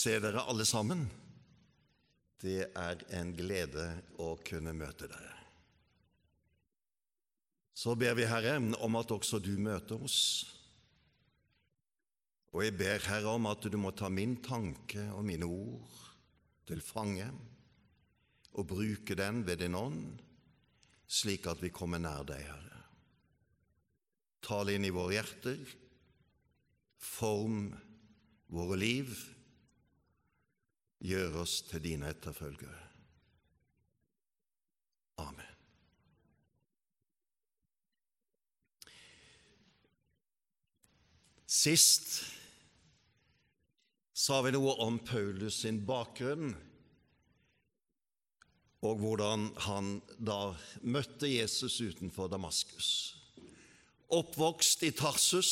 Se dere alle sammen. Det er en glede å kunne møte dere. Så ber vi, Herre, om at også du møter oss. Og jeg ber, Herre, om at du må ta min tanke og mine ord til fange og bruke den ved din ånd, slik at vi kommer nær deg, Herre. Tal inn i våre hjerter, form våre liv, gjør oss til dine etterfølgere. Amen. Sist sa vi noe om Paulus sin bakgrunn, og hvordan han da møtte Jesus utenfor Damaskus. Oppvokst i Tarsus,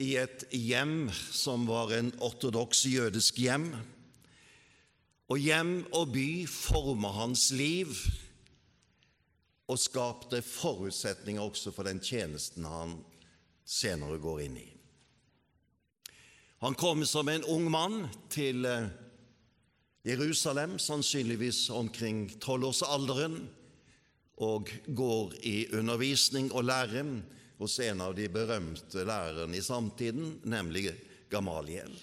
i et hjem som var en ortodoks jødisk hjem. Og hjem og by forma hans liv og skapte forutsetninger også for den tjenesten han senere går inn i. Han kom som en ung mann til eh, Jerusalem, sannsynligvis omkring tolvårsalderen, og går i undervisning og lære hos en av de berømte lærerne i samtiden, nemlig Gamaliel.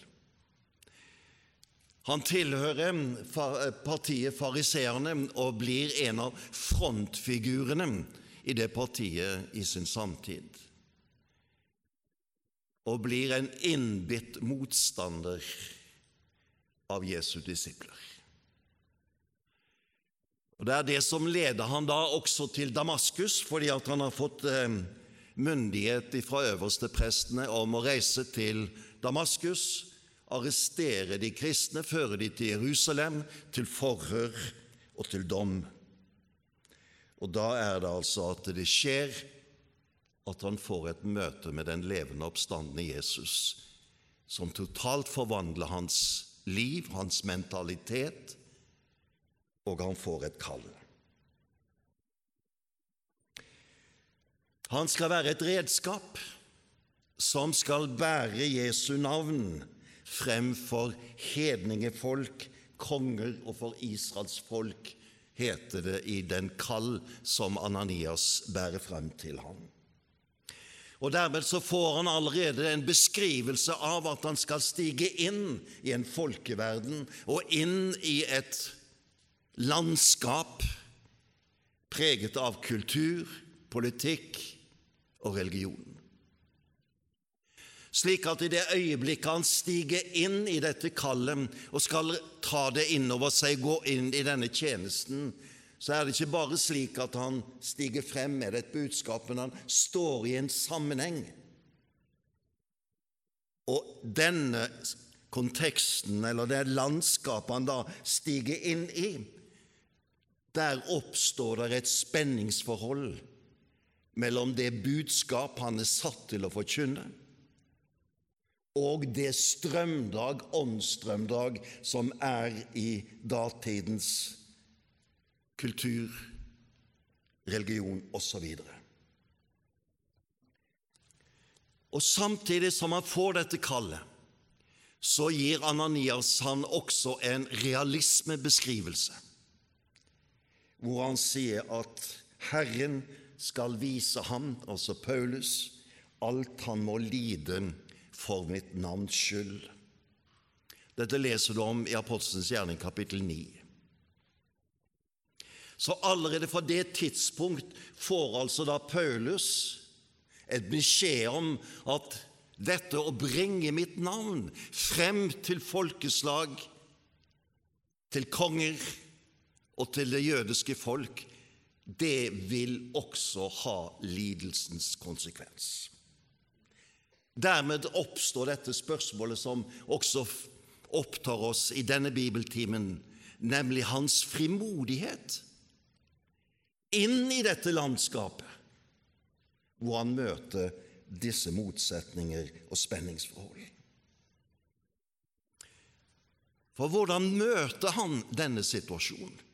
Han tilhører partiet Fariseerne og blir en av frontfigurene i det partiet i sin samtid. Og blir en innbitt motstander av Jesu disipler. Og Det er det som leder han da også til Damaskus, fordi at han har fått eh, myndighet fra øversteprestene om å reise til Damaskus, arrestere de kristne, føre de til Jerusalem, til forhør og til dom. Og da er det altså at det skjer at han får et møte med den levende oppstandende Jesus, som totalt forvandler hans liv, hans mentalitet, og han får et kall. Han skal være et redskap som skal bære Jesu navn fremfor hedningefolk, konger og for Israels folk, heter det i den kall som Ananias bærer frem til ham. Og Dermed så får han allerede en beskrivelse av at han skal stige inn i en folkeverden og inn i et landskap preget av kultur, politikk og religionen. Slik at i det øyeblikket han stiger inn i dette kallet og skal ta det innover seg, gå inn i denne tjenesten, så er det ikke bare slik at han stiger frem med et budskap, men han står i en sammenheng. Og denne konteksten, eller det landskapet han da stiger inn i, der oppstår det et spenningsforhold mellom det budskap han er satt til å forkynne, og det strømdrag, åndsstrømdrag, som er i datidens kultur, religion osv. Og samtidig som han får dette kallet, så gir Ananias han også en realismebeskrivelse, hvor han sier at Herren skal vise ham, altså Paulus, alt han må lide for mitt navns skyld. Dette leser du om i Apostelens gjerning kapittel 9. Så allerede fra det tidspunkt får altså da Paulus et beskjed om at dette å bringe mitt navn frem til folkeslag, til konger og til det jødiske folk, det vil også ha lidelsens konsekvens. Dermed oppstår dette spørsmålet som også opptar oss i denne bibeltimen, nemlig hans frimodighet inn i dette landskapet, hvor han møter disse motsetninger og spenningsforhold. For hvordan møter han denne situasjonen?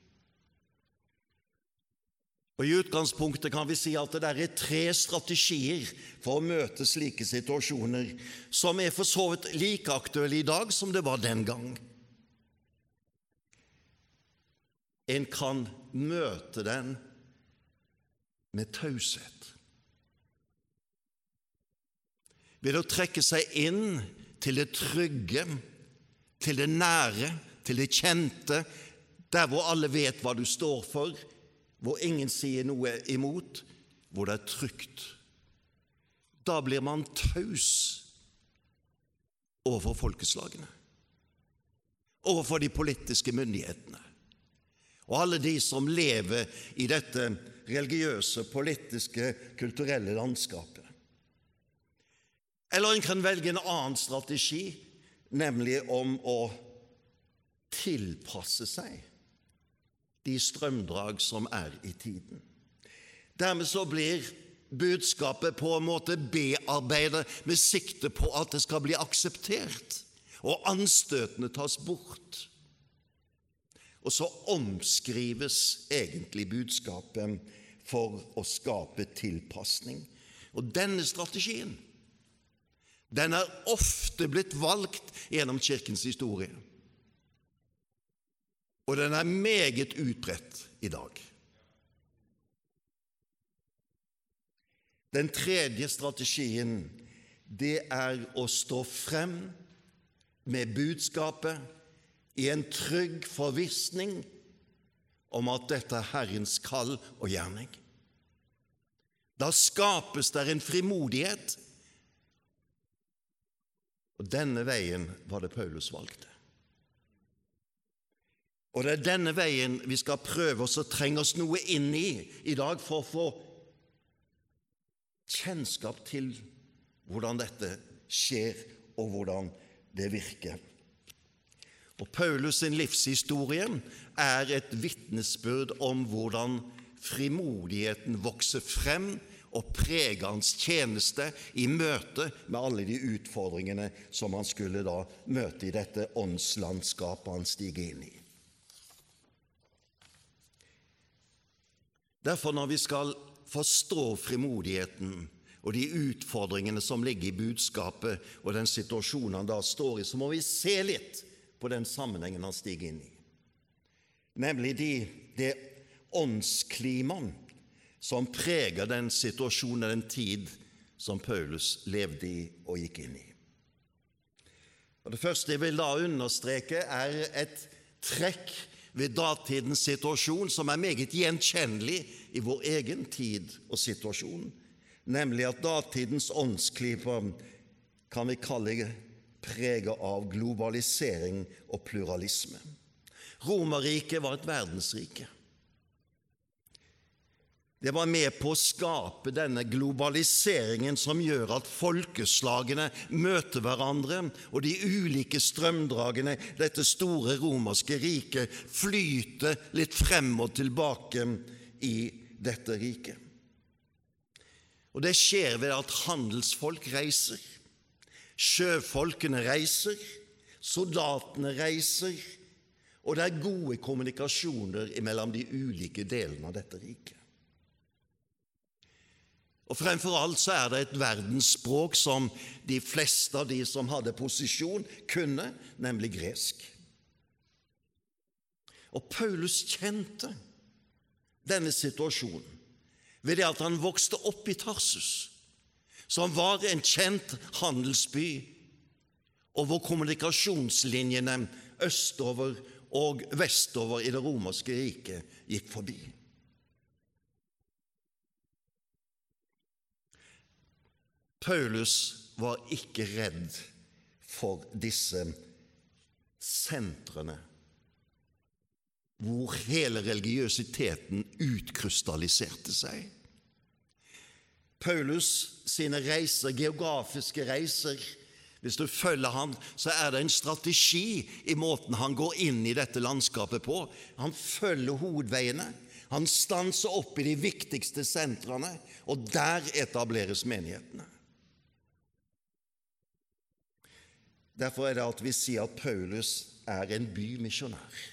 Og I utgangspunktet kan vi si at det er tre strategier for å møte slike situasjoner, som er for så vidt like aktuelle i dag som det var den gang. En kan møte den med taushet. Ved å trekke seg inn til det trygge, til det nære, til det kjente, der hvor alle vet hva du står for, hvor ingen sier noe imot, hvor det er trygt. Da blir man taus overfor folkeslagene, overfor de politiske myndighetene og alle de som lever i dette religiøse, politiske, kulturelle landskapet. Eller en kan velge en annen strategi, nemlig om å tilpasse seg de strømdrag som er i tiden. Dermed så blir budskapet på en måte bearbeidet med sikte på at det skal bli akseptert, og anstøtene tas bort. Og så omskrives egentlig budskapet for å skape tilpasning. Og denne strategien den er ofte blitt valgt gjennom Kirkens historie og den er meget utbredt i dag. Den tredje strategien, det er å stå frem med budskapet i en trygg forvissning om at dette er Herrens kall og gjerning. Da skapes der en frimodighet, og denne veien var det Paulus valgte. Og det er denne veien vi skal prøve oss å trenge oss noe inn i i dag for å få kjennskap til hvordan dette skjer, og hvordan det virker. Og Paulus' sin livshistorie er et vitnesbyrd om hvordan frimodigheten vokser frem og preger hans tjeneste i møte med alle de utfordringene som han skulle da møte i dette åndslandskapet han stiger inn i. Derfor, når vi skal forstå frimodigheten og de utfordringene som ligger i budskapet og den situasjonen han da står i, så må vi se litt på den sammenhengen han stiger inn i, nemlig de, det åndsklimaet som preger den situasjonen, den tid som Paulus levde i og gikk inn i. Og Det første jeg vil da understreke, er et trekk ved datidens situasjon som er meget gjenkjennelig i vår egen tid og situasjon, nemlig at datidens åndsklyper kan vi kalle preget av globalisering og pluralisme. Romerriket var et verdensrike. Det var med på å skape denne globaliseringen som gjør at folkeslagene møter hverandre, og de ulike strømdragene, dette store romerske riket, flyter litt frem og tilbake i dette riket. Og Det skjer ved at handelsfolk reiser, sjøfolkene reiser, soldatene reiser, og det er gode kommunikasjoner mellom de ulike delene av dette riket. Og Fremfor alt så er det et verdensspråk som de fleste av de som hadde posisjon, kunne, nemlig gresk. Og Paulus kjente denne situasjonen ved det at han vokste opp i Tarsus, som var en kjent handelsby, og hvor kommunikasjonslinjene østover og vestover i det romerske riket gikk forbi. Paulus var ikke redd for disse sentrene hvor hele religiøsiteten utkrystalliserte seg. Paulus sine reiser, geografiske reiser, Hvis du følger ham, så er det en strategi i måten han går inn i dette landskapet på. Han følger hovedveiene. Han stanser opp i de viktigste sentrene, og der etableres menighetene. Derfor er det at vi sier at Paulus er en bymisjonær.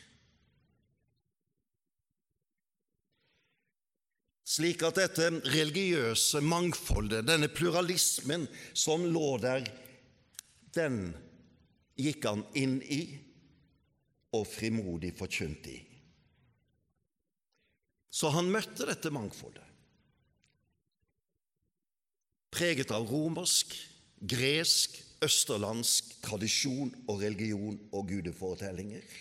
Slik at dette religiøse mangfoldet, denne pluralismen som lå der den gikk han inn i og frimodig forkynte i. Så han møtte dette mangfoldet, preget av romersk, gresk, østerlandsk tradisjon og religion og gudeforetellinger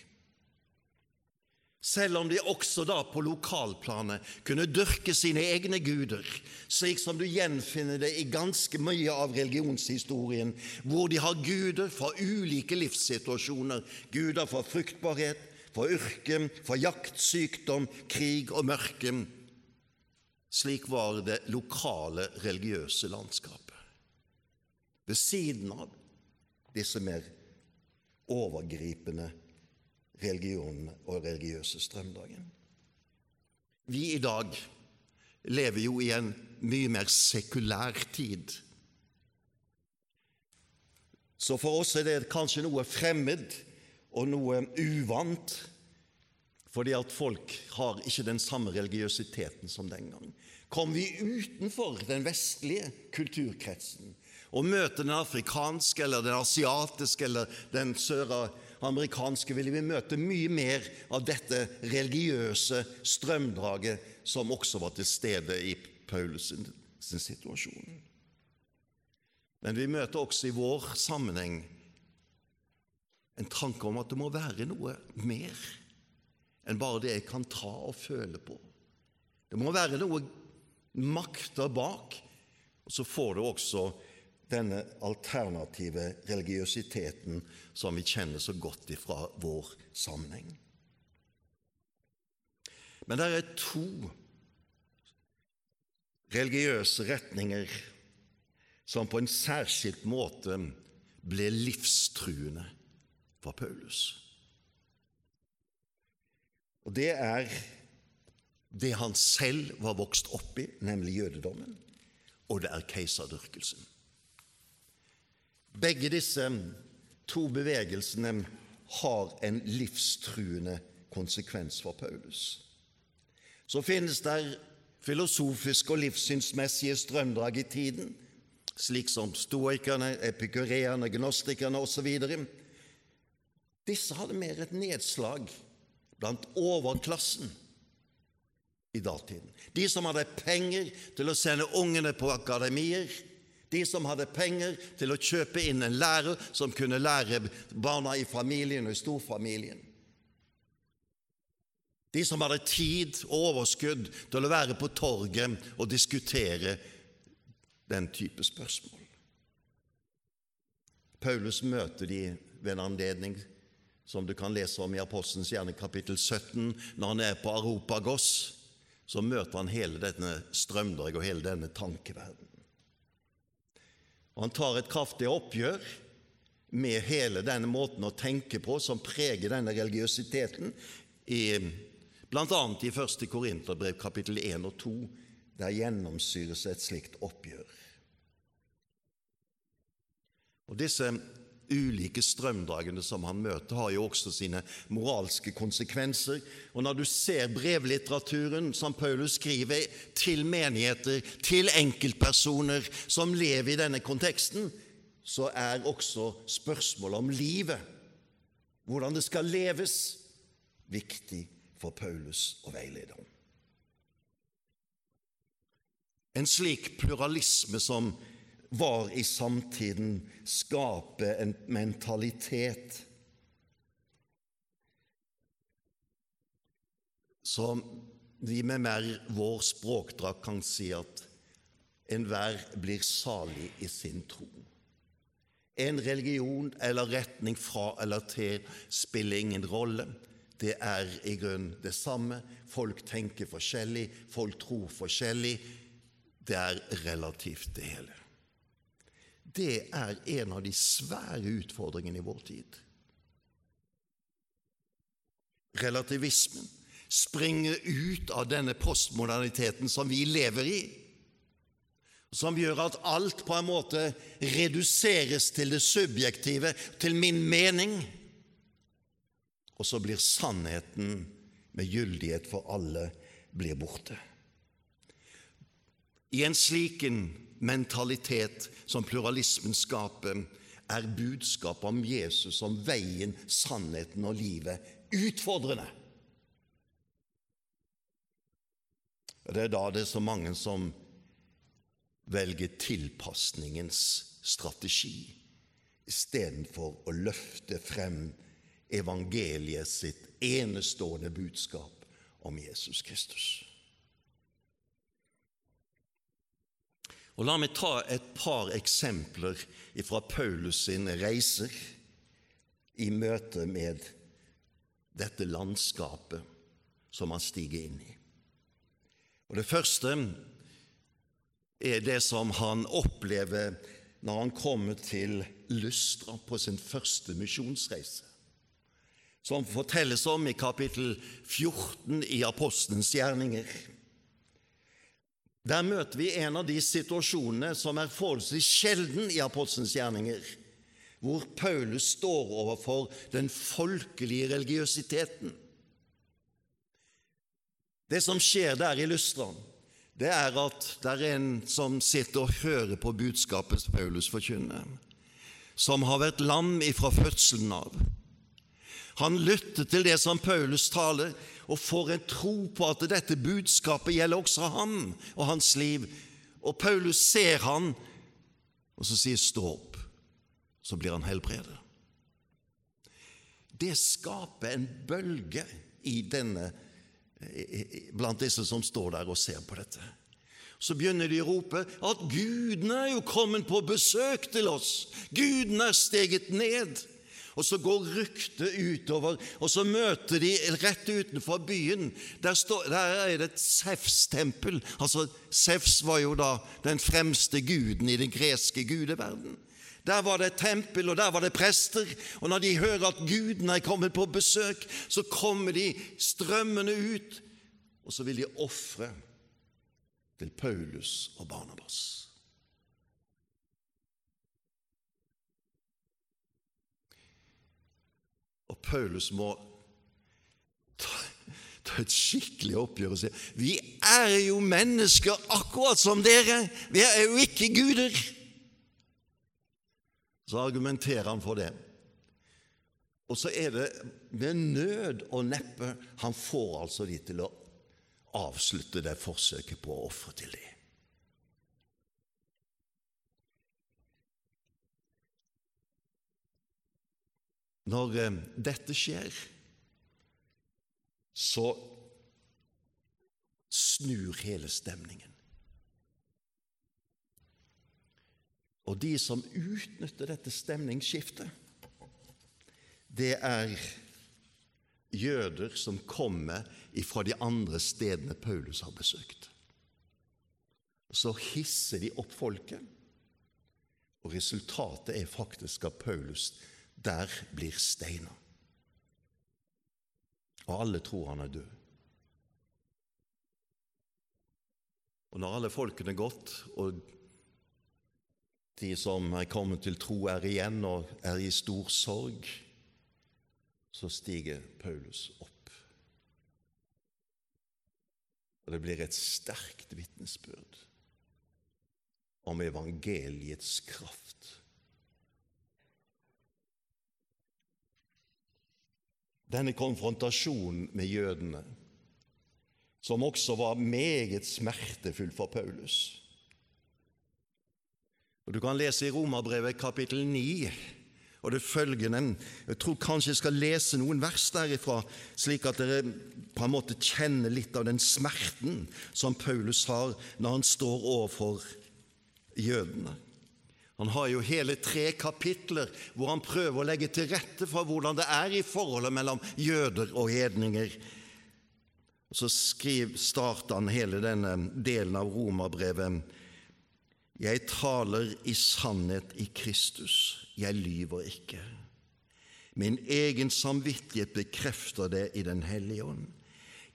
selv om de også da på lokalplanet kunne dyrke sine egne guder, slik som du gjenfinner det i ganske mye av religionshistorien, hvor de har guder fra ulike livssituasjoner, guder for fruktbarhet, for yrke, for jakt, sykdom, krig og mørke. Slik var det lokale religiøse landskapet. Ved siden av disse mer overgripende religionene og religiøse strømdagen. Vi i dag lever jo i en mye mer sekulær tid. Så for oss er det kanskje noe fremmed og noe uvant, fordi at folk har ikke den samme religiøsiteten som den gang. Kommer vi utenfor den vestlige kulturkretsen og møte den afrikanske eller den asiatiske eller den søramerikanske amerikanske ville vi møte mye mer av dette religiøse strømdraget som også var til stede i Paulus sin, situasjon. Men vi møter også i vår sammenheng en tanke om at det må være noe mer enn bare det jeg kan ta og føle på. Det må være noe makter bak. Og så får du også denne alternative religiøsiteten som vi kjenner så godt ifra vår sammenheng. Men det er to religiøse retninger som på en særskilt måte ble livstruende for Paulus. Og Det er det han selv var vokst opp i, nemlig jødedommen, og det er keiserdyrkelsen. Begge disse to bevegelsene har en livstruende konsekvens for Paulus. Så finnes det filosofiske og livssynsmessige strømdrag i tiden, slik som stoikerne, epikureerne, gnostikerne osv. Disse hadde mer et nedslag blant overklassen i datiden. De som hadde penger til å sende ungene på akademier, de som hadde penger til å kjøpe inn en lærer som kunne lære barna i familien og i storfamilien. De som hadde tid og overskudd til å være på torget og diskutere den type spørsmål. Paulus møter de ved en anledning som du kan lese om i Apostelens gjerne kapittel 17. Når han er på Aropagos, så møter han hele denne strømdrag og hele denne tankeverden. Han tar et kraftig oppgjør med hele denne måten å tenke på som preger denne religiøsiteten, bl.a. i 1. Korinterbrev kapittel 1 og 2. Der gjennomsyres et slikt oppgjør. Og Disse ulike strømdragene som han møter, har jo også sine moralske konsekvenser. Og når du ser brevlitteraturen som Paulus skriver til menigheter, til enkeltpersoner som lever i denne konteksten, så er også spørsmålet om livet, hvordan det skal leves, viktig for Paulus å veilede om. En slik pluralisme som var i samtiden, skape en mentalitet som vi med mer vår språkdrakt kan si at enhver blir salig i sin tro. En religion eller retning fra eller til spiller ingen rolle. Det er i grunnen det samme. Folk tenker forskjellig, folk tror forskjellig. Det er relativt, det hele. Det er en av de svære utfordringene i vår tid. Relativismen springer ut av denne postmoderniteten som vi lever i, som gjør at alt på en måte reduseres til det subjektive, til min mening, og så blir sannheten med gyldighet for alle blir borte. I en slik mentalitet som pluralismen skaper, er budskapet om Jesus som veien, sannheten og livet utfordrende. Det er da det er så mange som velger tilpasningens strategi istedenfor å løfte frem evangeliet sitt enestående budskap om Jesus Kristus. Og La meg ta et par eksempler fra Paulus sine reiser i møte med dette landskapet som han stiger inn i. Og Det første er det som han opplever når han kommer til Lystra på sin første misjonsreise, som fortelles om i kapittel 14 i Apostelens gjerninger. Der møter vi en av de situasjonene som er forholdsvis sjelden i apostelens gjerninger, hvor Paulus står overfor den folkelige religiøsiteten. Det som skjer der i Lystran, det er at det er en som sitter og hører på budskapet Paulus forkynner, som har vært lam ifra fødselen av. Han lytter til det som Paulus taler, og får en tro på at dette budskapet gjelder også ham og hans liv. Og Paulus ser han, og så sier 'stå opp'. Så blir han helbredet. Det skaper en bølge denne, blant disse som står der og ser på dette. Så begynner de å rope at Guden er jo kommet på besøk til oss. Guden er steget ned. Og så går ryktet utover, og så møter de rett utenfor byen. Der, står, der er det et Sefs-tempel. Altså, Sefs var jo da den fremste guden i den greske gudeverden. Der var det et tempel, og der var det prester. Og når de hører at guden er kommet på besøk, så kommer de strømmende ut, og så vil de ofre til Paulus og Barnabas. Og Paulus må ta, ta et skikkelig oppgjør og si vi er jo mennesker akkurat som dere. Vi er jo ikke guder. Så argumenterer han for det. Og så er det med nød og neppe han får altså de til å avslutte det forsøket på å ofre til dem. Når eh, dette skjer, så snur hele stemningen. Og de som utnytter dette stemningsskiftet, det er jøder som kommer fra de andre stedene Paulus har besøkt. Så hisser de opp folket, og resultatet er faktisk at Paulus der blir steina. Og alle tror han er død. Og når alle folkene er gått, og de som er kommet til tro, er igjen og er i stor sorg, så stiger Paulus opp. Og det blir et sterkt vitnesbyrd om evangeliets kraft denne konfrontasjonen med jødene, som også var meget smertefull for Paulus. Og Du kan lese i Romerbrevet kapittel 9 og det følgende. Jeg tror kanskje jeg skal lese noen vers derifra, slik at dere på en måte kjenner litt av den smerten som Paulus har når han står overfor jødene. Han har jo hele tre kapitler hvor han prøver å legge til rette for hvordan det er i forholdet mellom jøder og hedninger. Så skriv, starter han hele denne delen av romerbrevet Jeg taler i sannhet i Kristus, jeg lyver ikke. Min egen samvittighet bekrefter det i Den hellige ånd.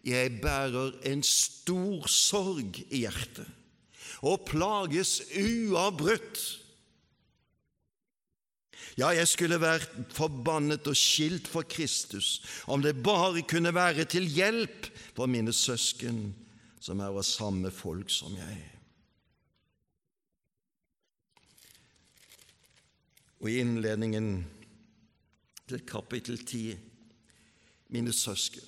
Jeg bærer en stor sorg i hjertet og plages uavbrutt. Ja, jeg skulle vært forbannet og skilt for Kristus om det bare kunne være til hjelp for mine søsken som er av samme folk som jeg. Og i innledningen til kapittel 10, mine søsken,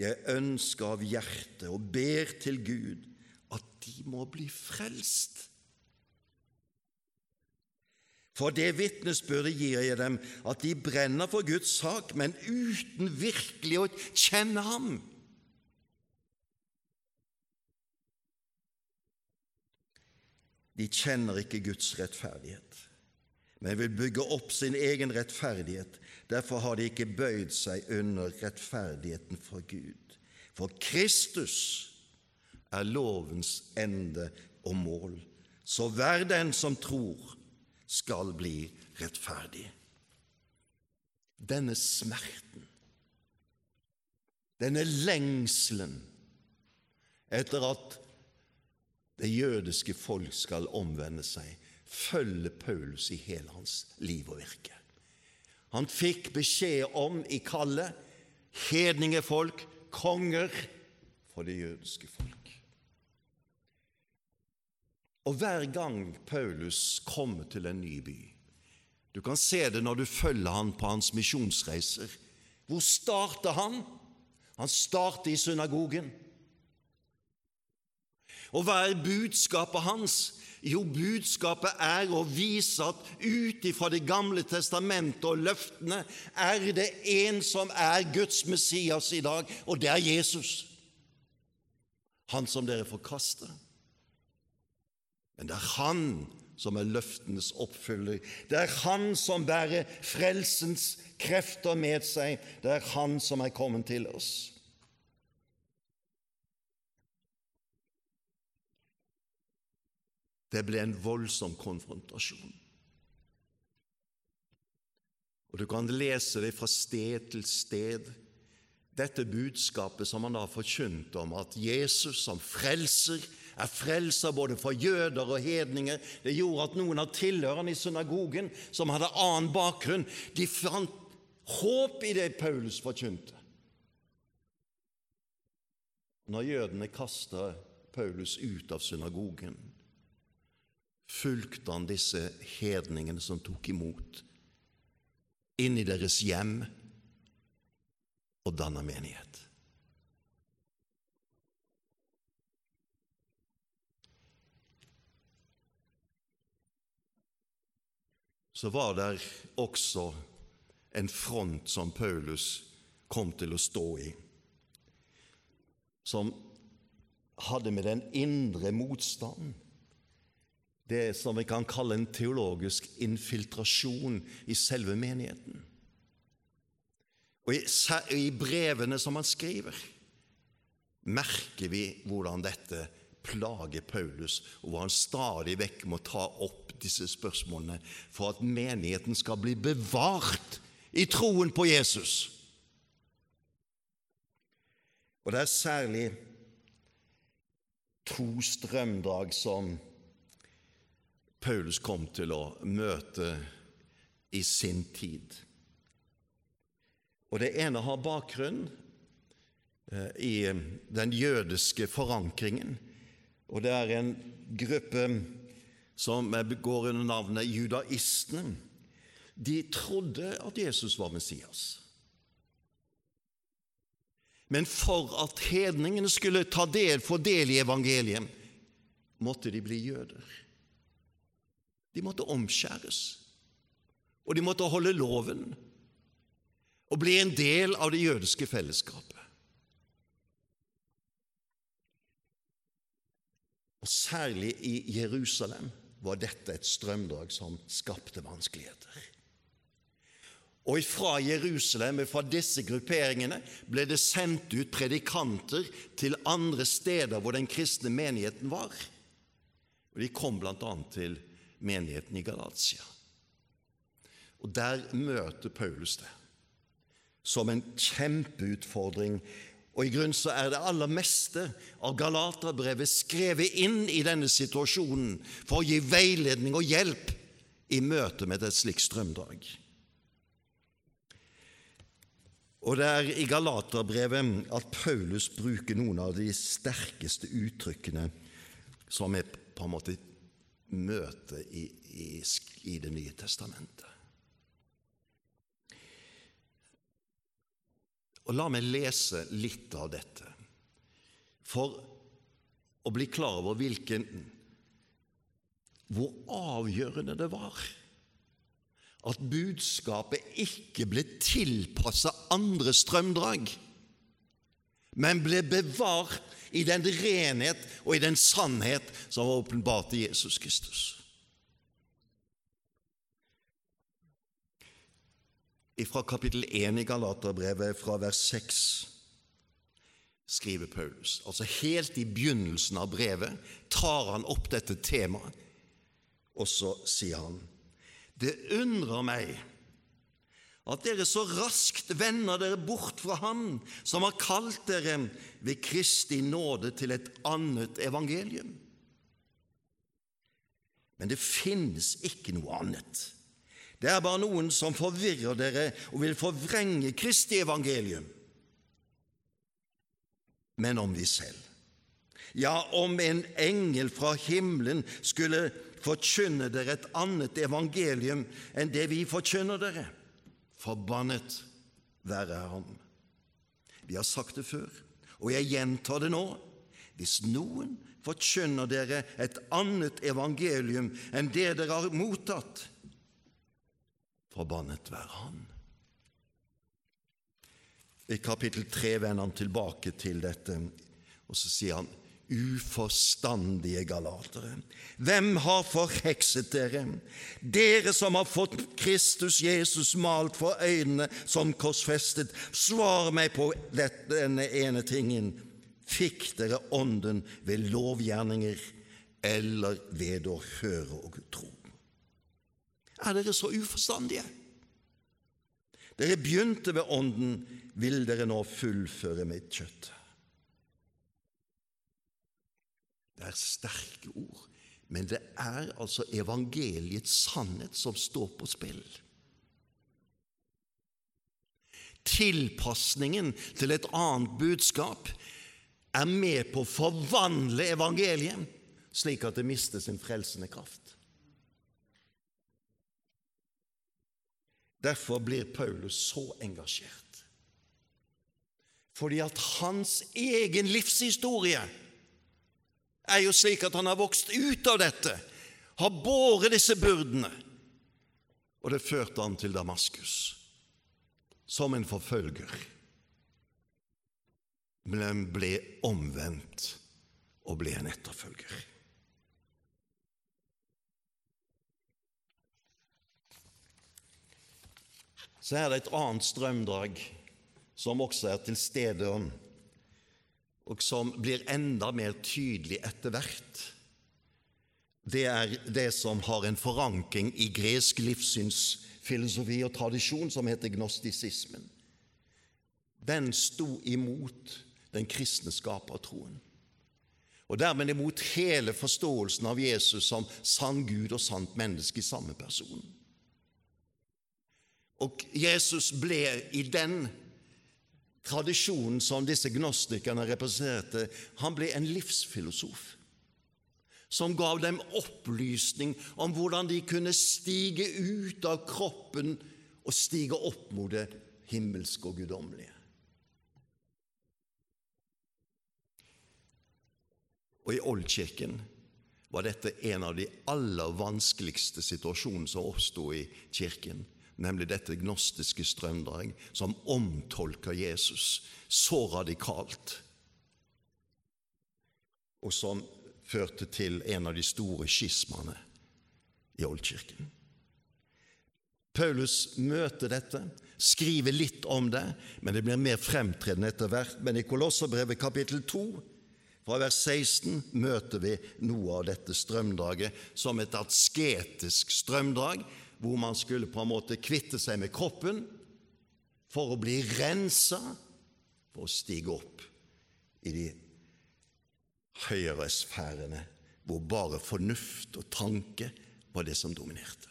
jeg ønsker av hjertet og ber til Gud at de må bli frelst. For det vitnesbyrdet gir jeg dem, at de brenner for Guds sak, men uten virkelig å kjenne Ham. De kjenner ikke Guds rettferdighet, men vil bygge opp sin egen rettferdighet. Derfor har de ikke bøyd seg under rettferdigheten for Gud. For Kristus er lovens ende og mål. Så vær den som tror, skal bli rettferdig. Denne smerten, denne lengselen etter at det jødiske folk skal omvende seg, følger Paulus i hele hans liv og virke. Han fikk beskjed om i kallet hedningefolk, konger for det jødiske folk. Og hver gang Paulus kommer til en ny by Du kan se det når du følger han på hans misjonsreiser. Hvor starter han? Han starter i synagogen. Og hva er budskapet hans? Jo, budskapet er å vise at ut ifra Det gamle testamentet og løftene er det en som er Guds Messias i dag, og det er Jesus. Han som dere forkaster. Men det er Han som er løftenes oppfyller. Det er Han som bærer frelsens krefter med seg. Det er Han som er kommet til oss. Det ble en voldsom konfrontasjon. Og Du kan lese det fra sted til sted, dette budskapet som han da forkynte om at Jesus som frelser er frelser både for jøder og hedninger. Det gjorde at noen av tilhørerne i synagogen som hadde annen bakgrunn, de fant håp i det Paulus forkynte. Når jødene kasta Paulus ut av synagogen, fulgte han disse hedningene som tok imot, inn i deres hjem og danna menighet. Så var det også en front som Paulus kom til å stå i, som hadde med den indre motstanden det som vi kan kalle en teologisk infiltrasjon i selve menigheten. Og i, brevene som han skriver, merker vi hvordan dette plager Paulus, og hvor han stadig vekk må ta opp disse spørsmålene for at menigheten skal bli bevart i troen på Jesus. Og det er særlig to strømdrag som Paulus kom til å møte i sin tid. Og Det ene har bakgrunn eh, i den jødiske forankringen. Og det er en gruppe som går under navnet judaistene. De trodde at Jesus var Messias. Men for at hedningene skulle ta del, få del i evangeliet, måtte de bli jøder. De måtte omskjæres, og de måtte holde loven og bli en del av det jødiske fellesskapet. Og Særlig i Jerusalem var dette et strømdrag som skapte vanskeligheter. Og fra Jerusalem, fra disse grupperingene, ble det sendt ut predikanter til andre steder hvor den kristne menigheten var. Og De kom bl.a. til menigheten i Galatia. Og Der møter Paulus det som en kjempeutfordring. Og I grunnen så er det aller meste av Galaterbrevet skrevet inn i denne situasjonen for å gi veiledning og hjelp i møte med et slikt strømdrag. Og det er i Galaterbrevet at Paulus bruker noen av de sterkeste uttrykkene som er på en måte møtet i, i, i Det nye testamentet. Og La meg lese litt av dette for å bli klar over hvilken hvor avgjørende det var at budskapet ikke ble tilpassa andre strømdrag, men ble bevart i den renhet og i den sannhet som var åpenbart i Jesus Kristus. Fra kapittel 1 i Galaterbrevet, fra vers 6, skriver Paulus. Altså Helt i begynnelsen av brevet tar han opp dette temaet, og så sier han det undrer meg at dere så raskt vender dere bort fra Han som har kalt dere ved Kristi nåde til et annet evangelium. Men det finnes ikke noe annet. Det er bare noen som forvirrer dere og vil forvrenge Kristi evangelium. Men om vi selv, ja, om en engel fra himmelen skulle forkynne dere et annet evangelium enn det vi forkynner dere. Forbannet være ham. Vi har sagt det før, og jeg gjentar det nå. Hvis noen forkynner dere et annet evangelium enn det dere har mottatt, forbannet være han. I kapittel 3 vender han tilbake til dette, og så sier han uforstandige galatere. Hvem har forhekset dere? Dere som har fått Kristus Jesus malt for øynene som korsfestet. Svar meg på denne ene tingen. Fikk dere Ånden ved lovgjerninger eller ved å høre og tro? Er dere så uforstandige? Dere begynte ved Ånden, vil dere nå fullføre med kjøttet? Det er sterke ord, men det er altså evangeliets sannhet som står på spill. Tilpasningen til et annet budskap er med på å forvandle evangeliet, slik at det mister sin frelsende kraft. Derfor blir Paulus så engasjert. Fordi at hans egen livshistorie er jo slik at han har vokst ut av dette, har båret disse byrdene, og det førte han til Damaskus som en forfølger, men ble omvendt og ble en etterfølger. Så er det et annet strømdrag som også er til stede og som blir enda mer tydelig etter hvert, det er det som har en forankring i gresk livssynsfilosofi og tradisjon, som heter gnostisismen. Den sto imot den kristne skapertroen, og dermed imot hele forståelsen av Jesus som sann Gud og sant menneske i samme person. Og Jesus ble i den tradisjonen som disse gnostikerne representerte, han ble en livsfilosof som gav dem opplysning om hvordan de kunne stige ut av kroppen og stige opp mot det himmelske og guddommelige. Og I Oldkirken var dette en av de aller vanskeligste situasjonene som oppsto i kirken nemlig dette gnostiske strømdrag, som omtolker Jesus så radikalt, og som førte til en av de store skismene i Oldkirken. Paulus møter dette, skriver litt om det, men det blir mer fremtredende etter hvert. Men i Kolosserbrevet kapittel 2 Fra vers 16 møter vi noe av dette strømdraget som et asketisk strømdrag, hvor man skulle på en måte kvitte seg med kroppen for å bli rensa, for å stige opp i de høyere sfærene, hvor bare fornuft og tanke var det som dominerte.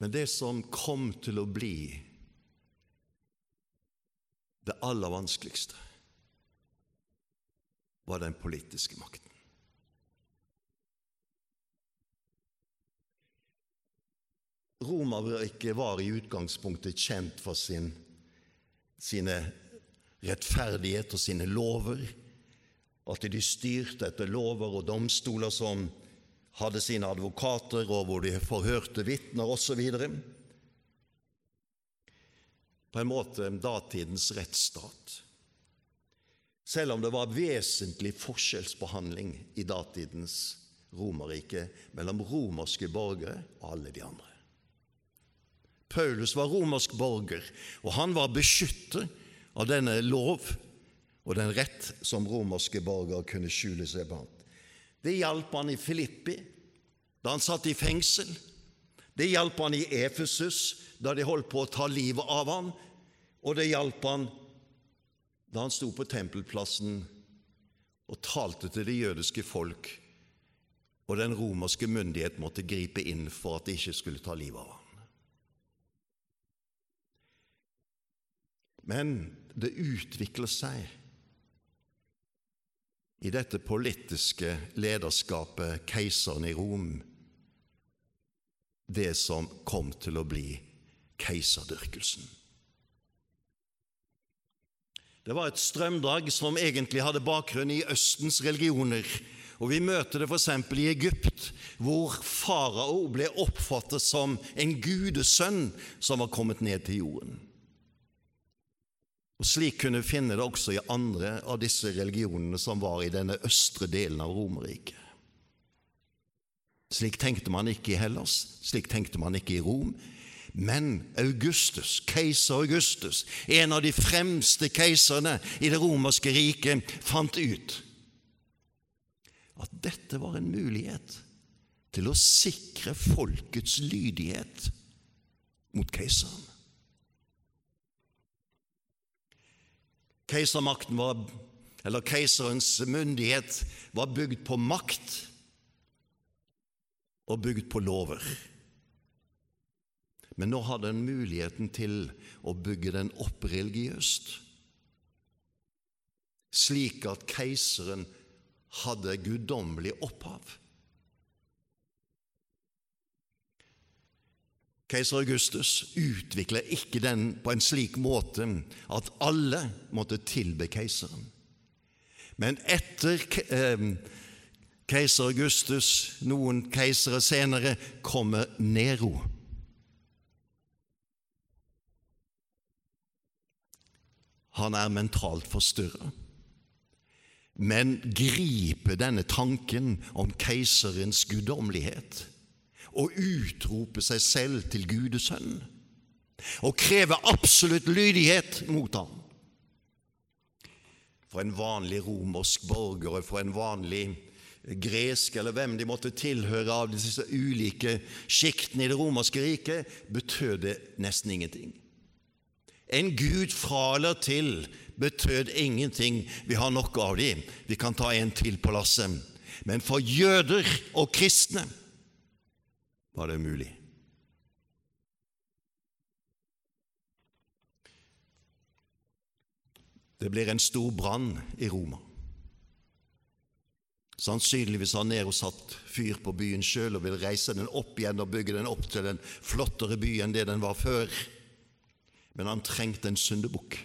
Men det som kom til å bli det aller vanskeligste, var den politiske makten. Romerriket var i utgangspunktet kjent for sin, sine rettferdighet og sine lover, at de styrte etter lover og domstoler som hadde sine advokater, og hvor de forhørte vitner osv. På en måte datidens rettsstat. Selv om det var vesentlig forskjellsbehandling i datidens Romerrike mellom romerske borgere og alle de andre. Paulus var romersk borger, og han var beskytter av denne lov og den rett som romerske borgere kunne skjule seg blant. Det hjalp han i Filippi da han satt i fengsel. Det hjalp han i Efesus da de holdt på å ta livet av ham, og det hjalp han da han sto på tempelplassen og talte til det jødiske folk, og den romerske myndighet måtte gripe inn for at de ikke skulle ta livet av ham. Men det utvikler seg i dette politiske lederskapet, keiseren i Rom, det som kom til å bli keiserdyrkelsen. Det var et strømdrag som egentlig hadde bakgrunn i Østens religioner. Og Vi møter det f.eks. i Egypt, hvor farao ble oppfattet som en gudesønn som var kommet ned til jorden. Og Slik kunne vi finne det også i andre av disse religionene som var i denne østre delen av Romerriket. Slik tenkte man ikke i Hellas, slik tenkte man ikke i Rom. Men Augustus, keiser Augustus, en av de fremste keiserne i det romerske riket, fant ut at dette var en mulighet til å sikre folkets lydighet mot keiseren. Keisermakten var, eller Keiserens myndighet var bygd på makt og bygd på lover. Men nå hadde en muligheten til å bygge den opp religiøst, slik at keiseren hadde guddommelig opphav. Keiser Augustus utviklet ikke den på en slik måte at alle måtte tilbe keiseren. Men etter eh, keiser Augustus, noen keisere senere, kommer Nero. Han er mentalt forstyrra, men griper denne tanken om keiserens guddommelighet og utrope seg selv til Gudesønn og kreve absolutt lydighet mot ham. For en vanlig romersk borger og for en vanlig gresk, eller hvem de måtte tilhøre av disse ulike sjiktene i det romerske riket, betød det nesten ingenting. En gud fra eller til betød ingenting. Vi har nok av dem. Vi kan ta en til på lasset. Men for jøder og kristne var det mulig. Det blir en stor brann i Roma. Sannsynligvis har Nero satt fyr på byen sjøl og vil reise den opp igjen og bygge den opp til en flottere by enn det den var før. Men han trengte en syndebukk.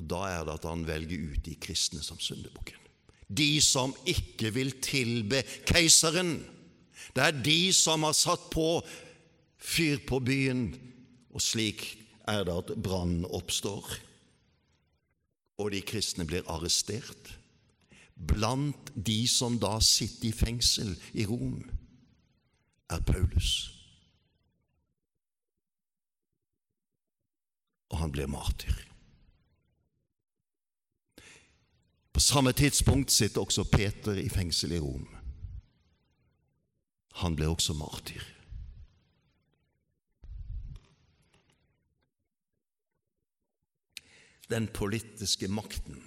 Og Da er det at han velger ut de kristne som syndebukken de som ikke vil tilbe keiseren. Det er de som har satt på fyr på byen, og slik er det at brannen oppstår. Og de kristne blir arrestert. Blant de som da sitter i fengsel i Rom, er Paulus. og han blir martyr. På samme tidspunkt sitter også Peter i fengsel i Rom. Han ble også martyr. Den politiske makten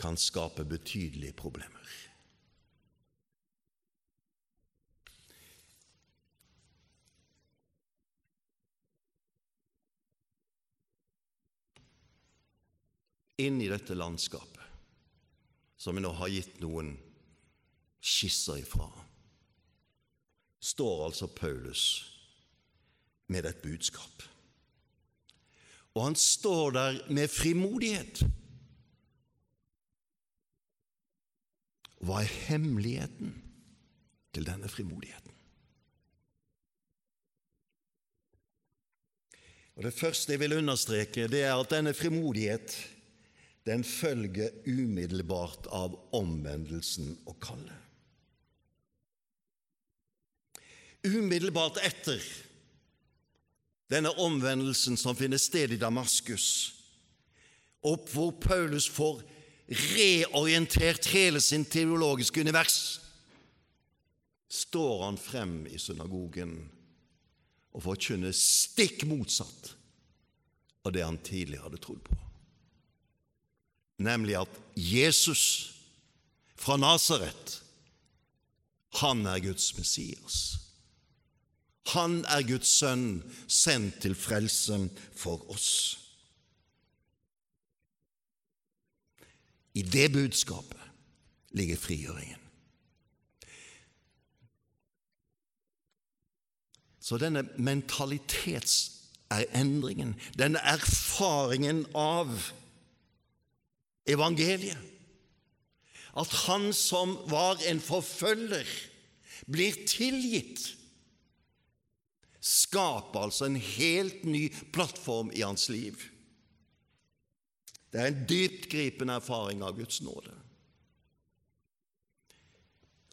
kan skape betydelige problemer. Inn i dette landskapet, som vi nå har gitt noen skisser ifra, står altså Paulus med et budskap. Og han står der med frimodighet. Hva er hemmeligheten til denne frimodigheten? Og Det første jeg vil understreke, det er at denne frimodighet den følger umiddelbart av omvendelsen og kallet. Umiddelbart etter denne omvendelsen som finner sted i Damaskus, opp hvor Paulus får reorientert hele sin teologiske univers, står han frem i synagogen og forkynner stikk motsatt av det han tidligere hadde trodd på nemlig at Jesus fra Nasaret, han er Guds Messias. Han er Guds sønn, sendt til frelse for oss. I det budskapet ligger frigjøringen. Så denne mentalitetsendringen, denne erfaringen av evangeliet. At han som var en forfølger, blir tilgitt. Skaper altså en helt ny plattform i hans liv. Det er en dyptgripende erfaring av Guds nåde.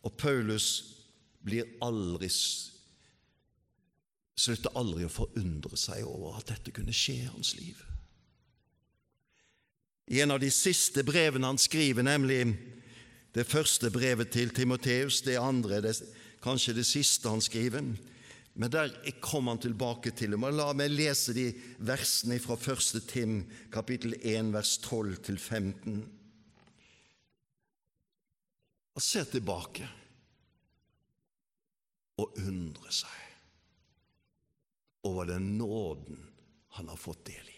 Og Paulus blir aldri slutter aldri å forundre seg over at dette kunne skje i hans liv. I en av de siste brevene han skriver, nemlig det første brevet til Timoteus, det andre, det, kanskje det siste han skriver, men der kom han tilbake til dem. La meg lese de versene fra 1. Tim, kapittel 1, vers 12 til 15. Og se tilbake og undre seg over den nåden han har fått del i.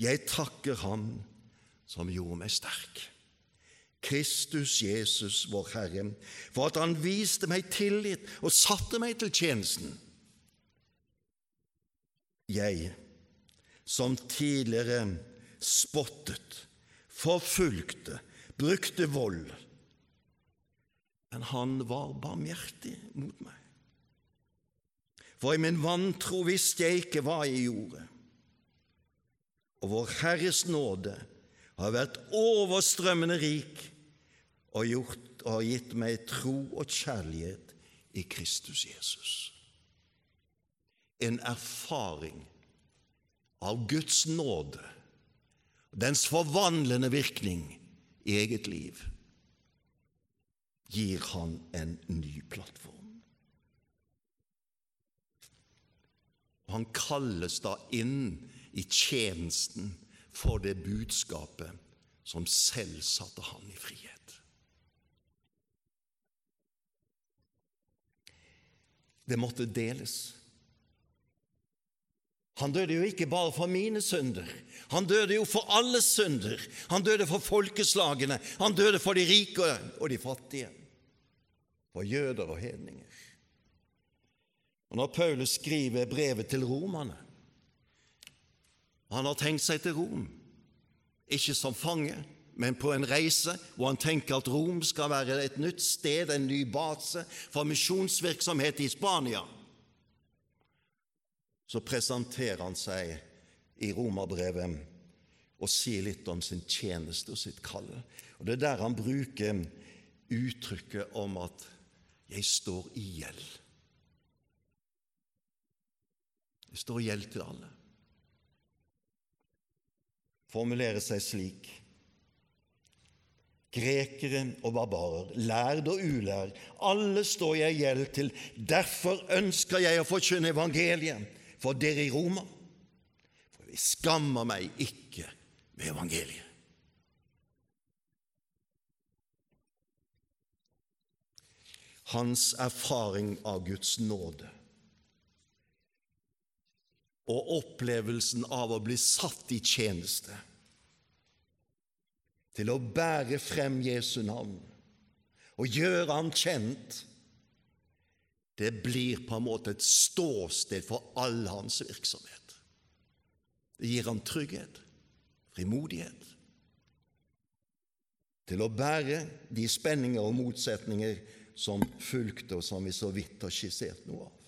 Jeg takker Ham som gjorde meg sterk. Kristus Jesus, vår Herre, for at Han viste meg tillit og satte meg til tjenesten. Jeg, som tidligere spottet, forfulgte, brukte vold, men Han var barmhjertig mot meg. For i min vantro visste jeg ikke hva jeg gjorde og vår Herres nåde har vært overstrømmende rik og, gjort, og har gitt meg tro og kjærlighet i Kristus Jesus. En erfaring av Guds nåde, dens forvandlende virkning i eget liv, gir han en ny plattform. Han kalles da inn i tjenesten for det budskapet som selv satte han i frihet. Det måtte deles. Han døde jo ikke bare for mine synder. Han døde jo for alle synder. Han døde for folkeslagene. Han døde for de rike og de fattige. For jøder og hedninger. Og Når Paulus skriver brevet til romerne, han har tenkt seg til Rom, ikke som fange, men på en reise hvor han tenker at Rom skal være et nytt sted, en ny base for misjonsvirksomhet i Spania. Så presenterer han seg i romerbrevet og sier litt om sin tjeneste og sitt kall. Og Det er der han bruker uttrykket om at 'jeg står i gjeld'. Jeg står i gjeld til alle. Formulerer seg slik Grekere og barbarer, lærd og ulærd, alle står jeg i gjeld til. Derfor ønsker jeg å forkynne evangeliet for dere i Roma. For vi skammer meg ikke ved evangeliet. Hans erfaring av Guds nåde og opplevelsen av å bli satt i tjeneste til å bære frem Jesu navn og gjøre ham kjent, det blir på en måte et ståsted for all hans virksomhet. Det gir ham trygghet, frimodighet, til å bære de spenninger og motsetninger som fulgte, og som vi så vidt har skissert noe av.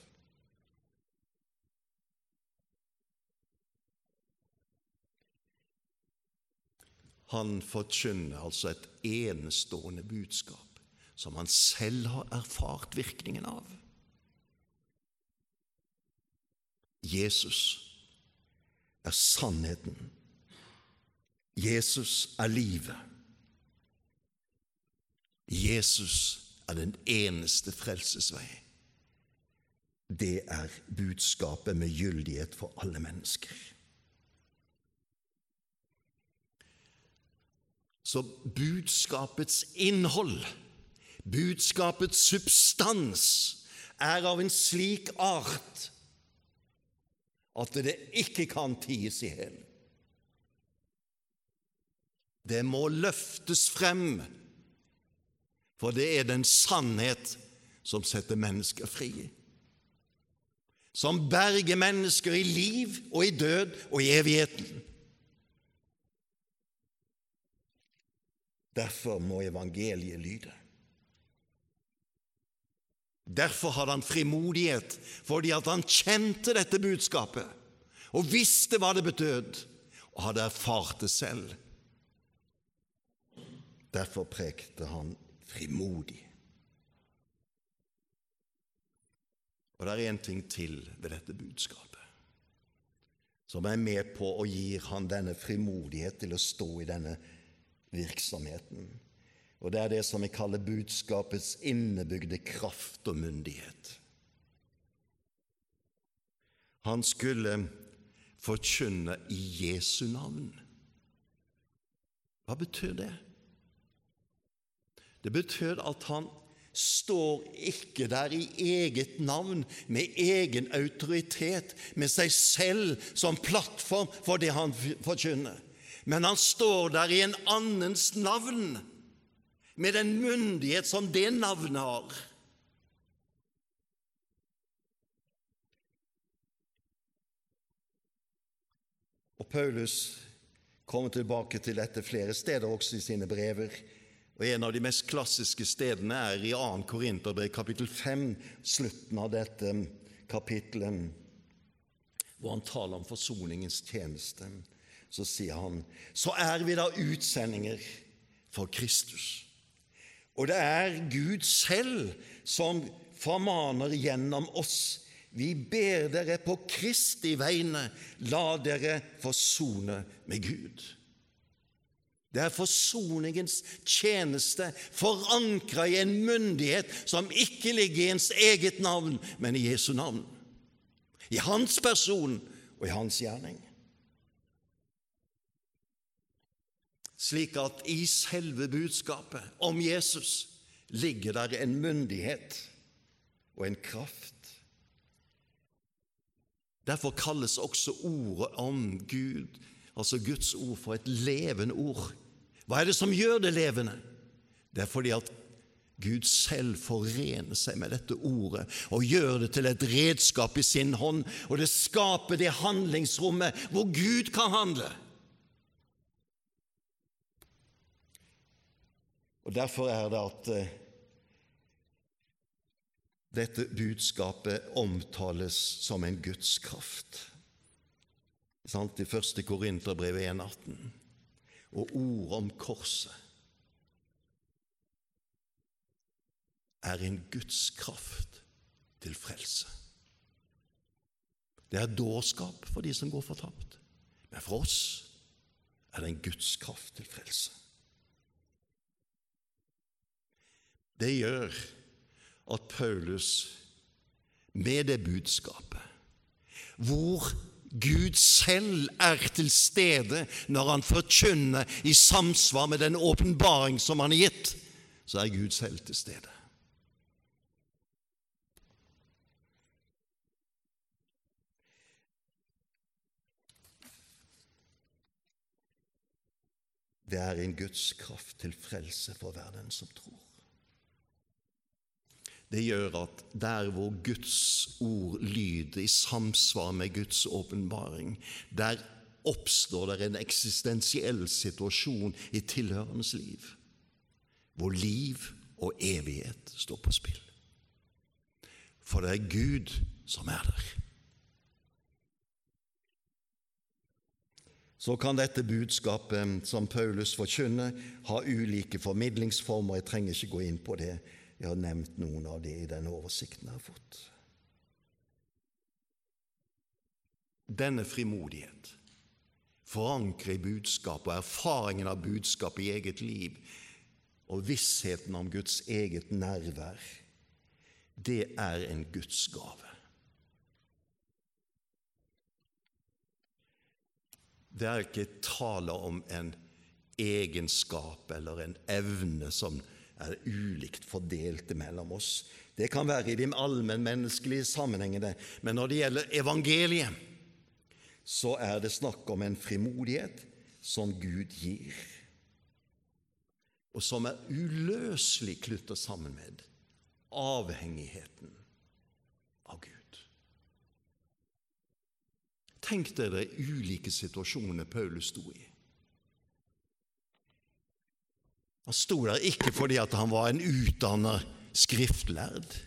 Han forkynner altså et enestående budskap som han selv har erfart virkningen av. Jesus er sannheten. Jesus er livet. Jesus er den eneste frelsesvei. Det er budskapet med gyldighet for alle mennesker. Så budskapets innhold, budskapets substans, er av en slik art at det ikke kan ties i hjel. Det må løftes frem, for det er den sannhet som setter mennesker fri. Som berger mennesker i liv og i død og i evigheten. Derfor må evangeliet lyde. Derfor hadde han frimodighet, fordi han kjente dette budskapet og visste hva det betød, og hadde erfart det selv. Derfor prekte han frimodig. Og det er en ting til ved dette budskapet som er med på å gi han denne frimodighet til å stå i denne virksomheten. Og det er det som vi kaller budskapets innebygde kraft og myndighet. Han skulle forkynne i Jesu navn. Hva betyr det? Det betyr at han står ikke der i eget navn, med egen autoritet, med seg selv som plattform for det han forkynner men han står der i en annens navn, med den myndighet som det navnet har. Og Paulus kommer tilbake til dette flere steder, også i sine brever. Og En av de mest klassiske stedene er i 2. Korinterbrev, kapittel 5, slutten av dette kapittelet, hvor han taler om forsoningens tjeneste så sier han, så er vi da utsendinger for Kristus. Og det er Gud selv som formaner gjennom oss. Vi ber dere på Kristi vegne, la dere forsone med Gud. Det er forsoningens tjeneste, forankra i en myndighet som ikke ligger i ens eget navn, men i Jesu navn. I hans person og i hans gjerning. Slik at i selve budskapet om Jesus ligger der en myndighet og en kraft. Derfor kalles også ordet om Gud, altså Guds ord, for et levende ord. Hva er det som gjør det levende? Det er fordi at Gud selv forener seg med dette ordet og gjør det til et redskap i sin hånd, og det skaper det handlingsrommet hvor Gud kan handle. Og Derfor er det at eh, dette budskapet omtales som en Guds kraft. Sant? I 1. Korinterbrev 1,18. Og ordet om korset er en Guds kraft til frelse. Det er dårskap for de som går fortapt. Men for oss er det en Guds kraft til frelse. Det gjør at Paulus med det budskapet, hvor Gud selv er til stede når han forkynner i samsvar med den åpenbaring som han har gitt, så er Gud selv til stede. Det er en Guds kraft til frelse for hver den som tror. Det gjør at der hvor Guds ord lyder i samsvar med Guds åpenbaring, der oppstår det en eksistensiell situasjon i tilhørendes liv, hvor liv og evighet står på spill. For det er Gud som er der. så kan dette budskapet som Paulus forkynner, ha ulike formidlingsformer. Jeg trenger ikke gå inn på det. Jeg har nevnt noen av det i den oversikten jeg har fått. Denne frimodighet, forankre i budskapet og erfaringen av budskapet i eget liv og vissheten om Guds eget nærvær, det er en Guds gave. Det er ikke tale om en egenskap eller en evne som er ulikt fordelt mellom oss. Det kan være i de allmennmenneskelige sammenhengene, men når det gjelder evangeliet, så er det snakk om en frimodighet som Gud gir, og som er uløselig knyttet sammen med avhengigheten av Gud. Tenk dere ulike situasjoner Paulus sto i. Han sto der ikke fordi han var en utdannet skriftlærd.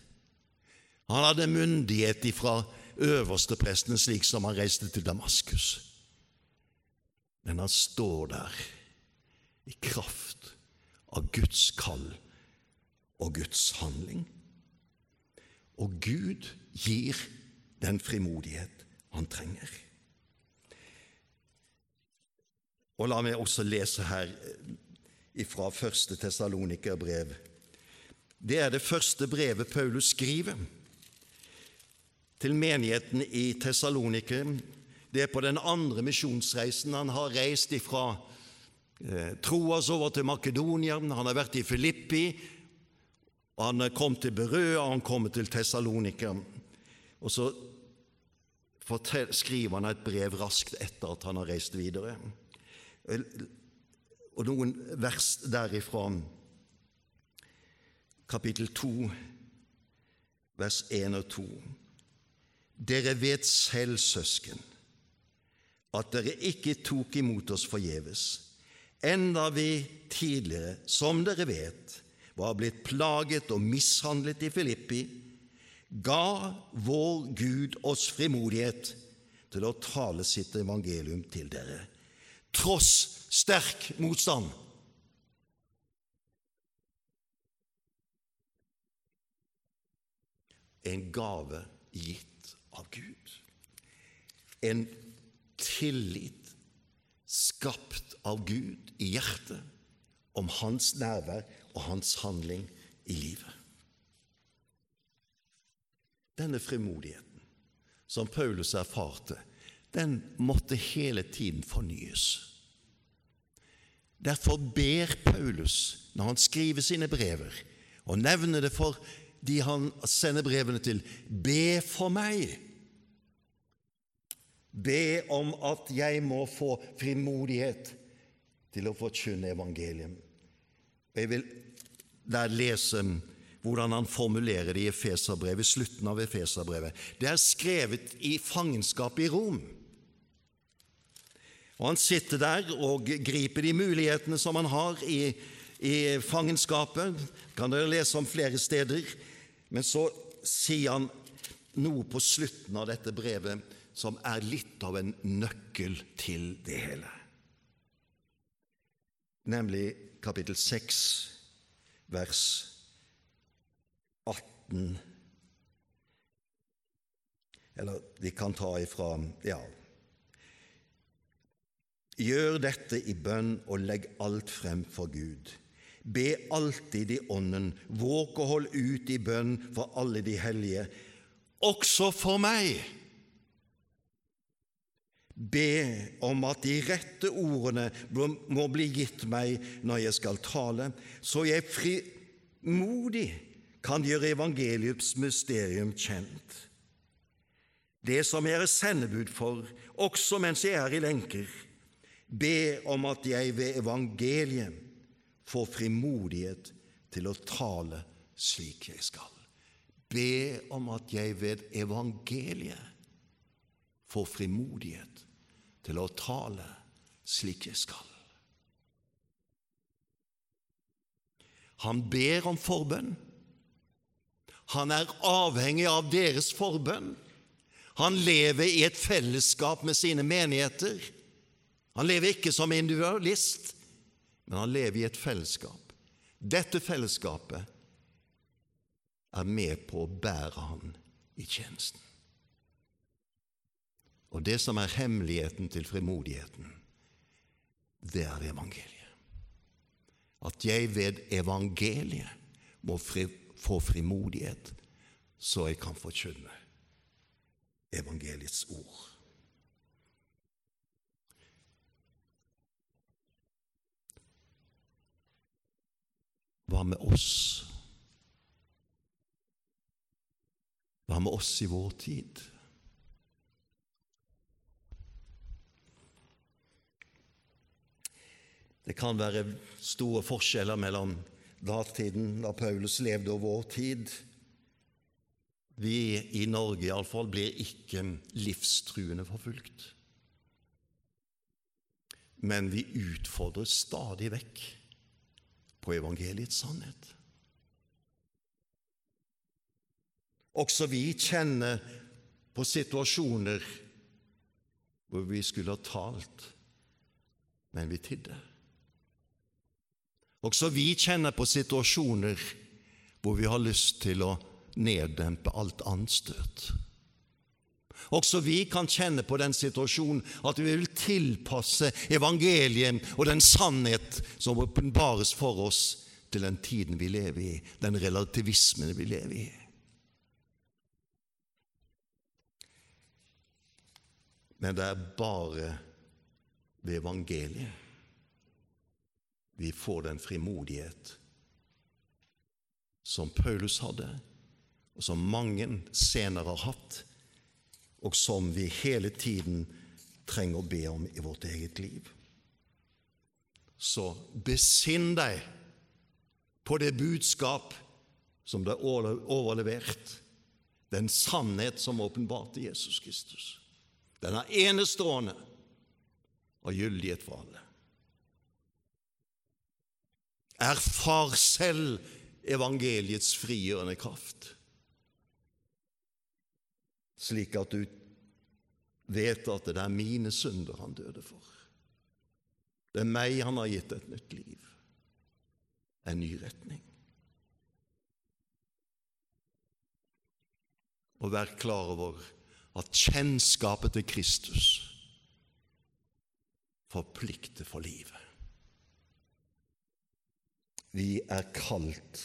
Han hadde myndighet fra øverstepresten slik som han reiste til Damaskus. Men han står der i kraft av Guds kall og Guds handling. Og Gud gir den frimodighet han trenger. Og la meg også lese her fra første Tessalonikerbrev. Det er det første brevet Paulus skriver til menigheten i Tessalonike. Det er på den andre misjonsreisen han har reist ifra eh, Troas over til Makedonia. Han har vært i Filippi, han kom til Berøa, han kommer til Tessalonika. Og så skriver han et brev raskt etter at han har reist videre og noen vers derifra. Kapittel 2, vers 1 og 2. Dere vet selv, søsken, at dere ikke tok imot oss forgjeves, enda vi tidligere, som dere vet, var blitt plaget og mishandlet i Filippi, ga vår Gud oss frimodighet til å tale sitt evangelium til dere tross sterk motstand. En gave gitt av Gud. En tillit skapt av Gud i hjertet om hans nærvær og hans handling i livet. Denne frimodigheten som Paulus erfarte, den måtte hele tiden fornyes. Derfor ber Paulus, når han skriver sine brever, og nevner det for de han sender brevene til, be for meg. Be om at jeg må få frimodighet til å forkynne evangeliet. Jeg vil der lese hvordan han formulerer det i Efeserbrevet, slutten av Efeserbrevet. Det er skrevet i fangenskap i Rom. Og Han sitter der og griper de mulighetene som han har i, i fangenskapet. kan dere lese om flere steder. Men så sier han noe på slutten av dette brevet som er litt av en nøkkel til det hele. Nemlig kapittel 6, vers 18. Eller vi kan ta ifra Ja. Gjør dette i bønn og legg alt frem for Gud. Be alltid i Ånden, våk og hold ut i bønn for alle de hellige, også for meg. Be om at de rette ordene må bli gitt meg når jeg skal tale, så jeg frimodig kan gjøre evangeliets mysterium kjent. Det som jeg er sendebud for, også mens jeg er i lenker. Be om at jeg ved evangeliet får frimodighet til å tale slik jeg skal. Be om at jeg ved evangeliet får frimodighet til å tale slik jeg skal. Han ber om forbønn. Han er avhengig av deres forbønn. Han lever i et fellesskap med sine menigheter. Han lever ikke som individualist, men han lever i et fellesskap. Dette fellesskapet er med på å bære han i tjenesten. Og det som er hemmeligheten til frimodigheten, det er evangeliet. At jeg ved evangeliet må fri, få frimodighet, så jeg kan forkynne evangeliets ord. Hva med oss? Hva med oss i vår tid? Det kan være store forskjeller mellom datiden, da Paulus levde, og vår tid. Vi i Norge iallfall blir ikke livstruende forfulgt. Men vi utfordres stadig vekk på evangeliets sannhet. Også vi kjenner på situasjoner hvor vi skulle ha talt, men vi tidde. Også vi kjenner på situasjoner hvor vi har lyst til å neddempe alt anstøt. Også vi kan kjenne på den situasjonen at vi vil tilpasse evangeliet og den sannhet som åpenbares for oss, til den tiden vi lever i, den relativismen vi lever i. Men det er bare ved evangeliet vi får den frimodighet som Paulus hadde, og som mange senere har hatt, og som vi hele tiden trenger å be om i vårt eget liv. Så besinn deg på det budskap som er overlevert, den sannhet som åpenbarte Jesus Kristus. Den er enestående og gyldighet for alle. Erfar selv evangeliets frigjørende kraft, slik at du vet at det er mine synder han døde for. Det er meg han har gitt et nytt liv, en ny retning. Og vær klar over at kjennskapet til Kristus forplikter for livet. Vi er kalt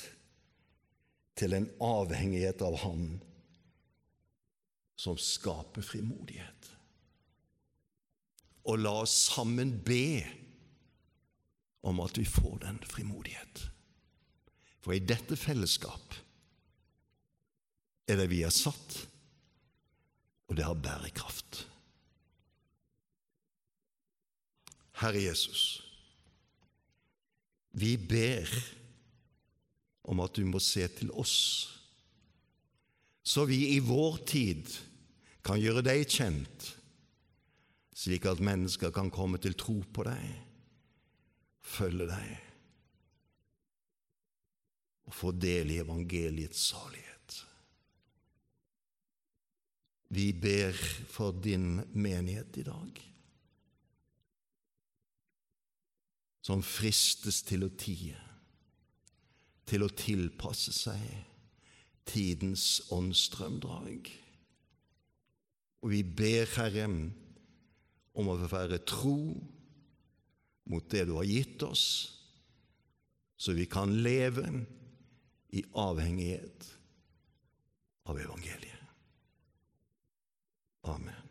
til en avhengighet av Han som skaper frimodighet. Og la oss sammen be om at vi får den frimodighet. For i dette fellesskap er det vi er satt, og det har bærekraft. Herre Jesus, vi ber om at du må se til oss, så vi i vår tid kan gjøre deg kjent, slik at mennesker kan komme til tro på deg, følge deg og få del i evangeliets salighet. Vi ber for din menighet i dag. som fristes til å tie, til å tilpasse seg tidens åndsstrømdrag. Og vi ber, Herre, om å være tro mot det du har gitt oss, så vi kan leve i avhengighet av evangeliet. Amen.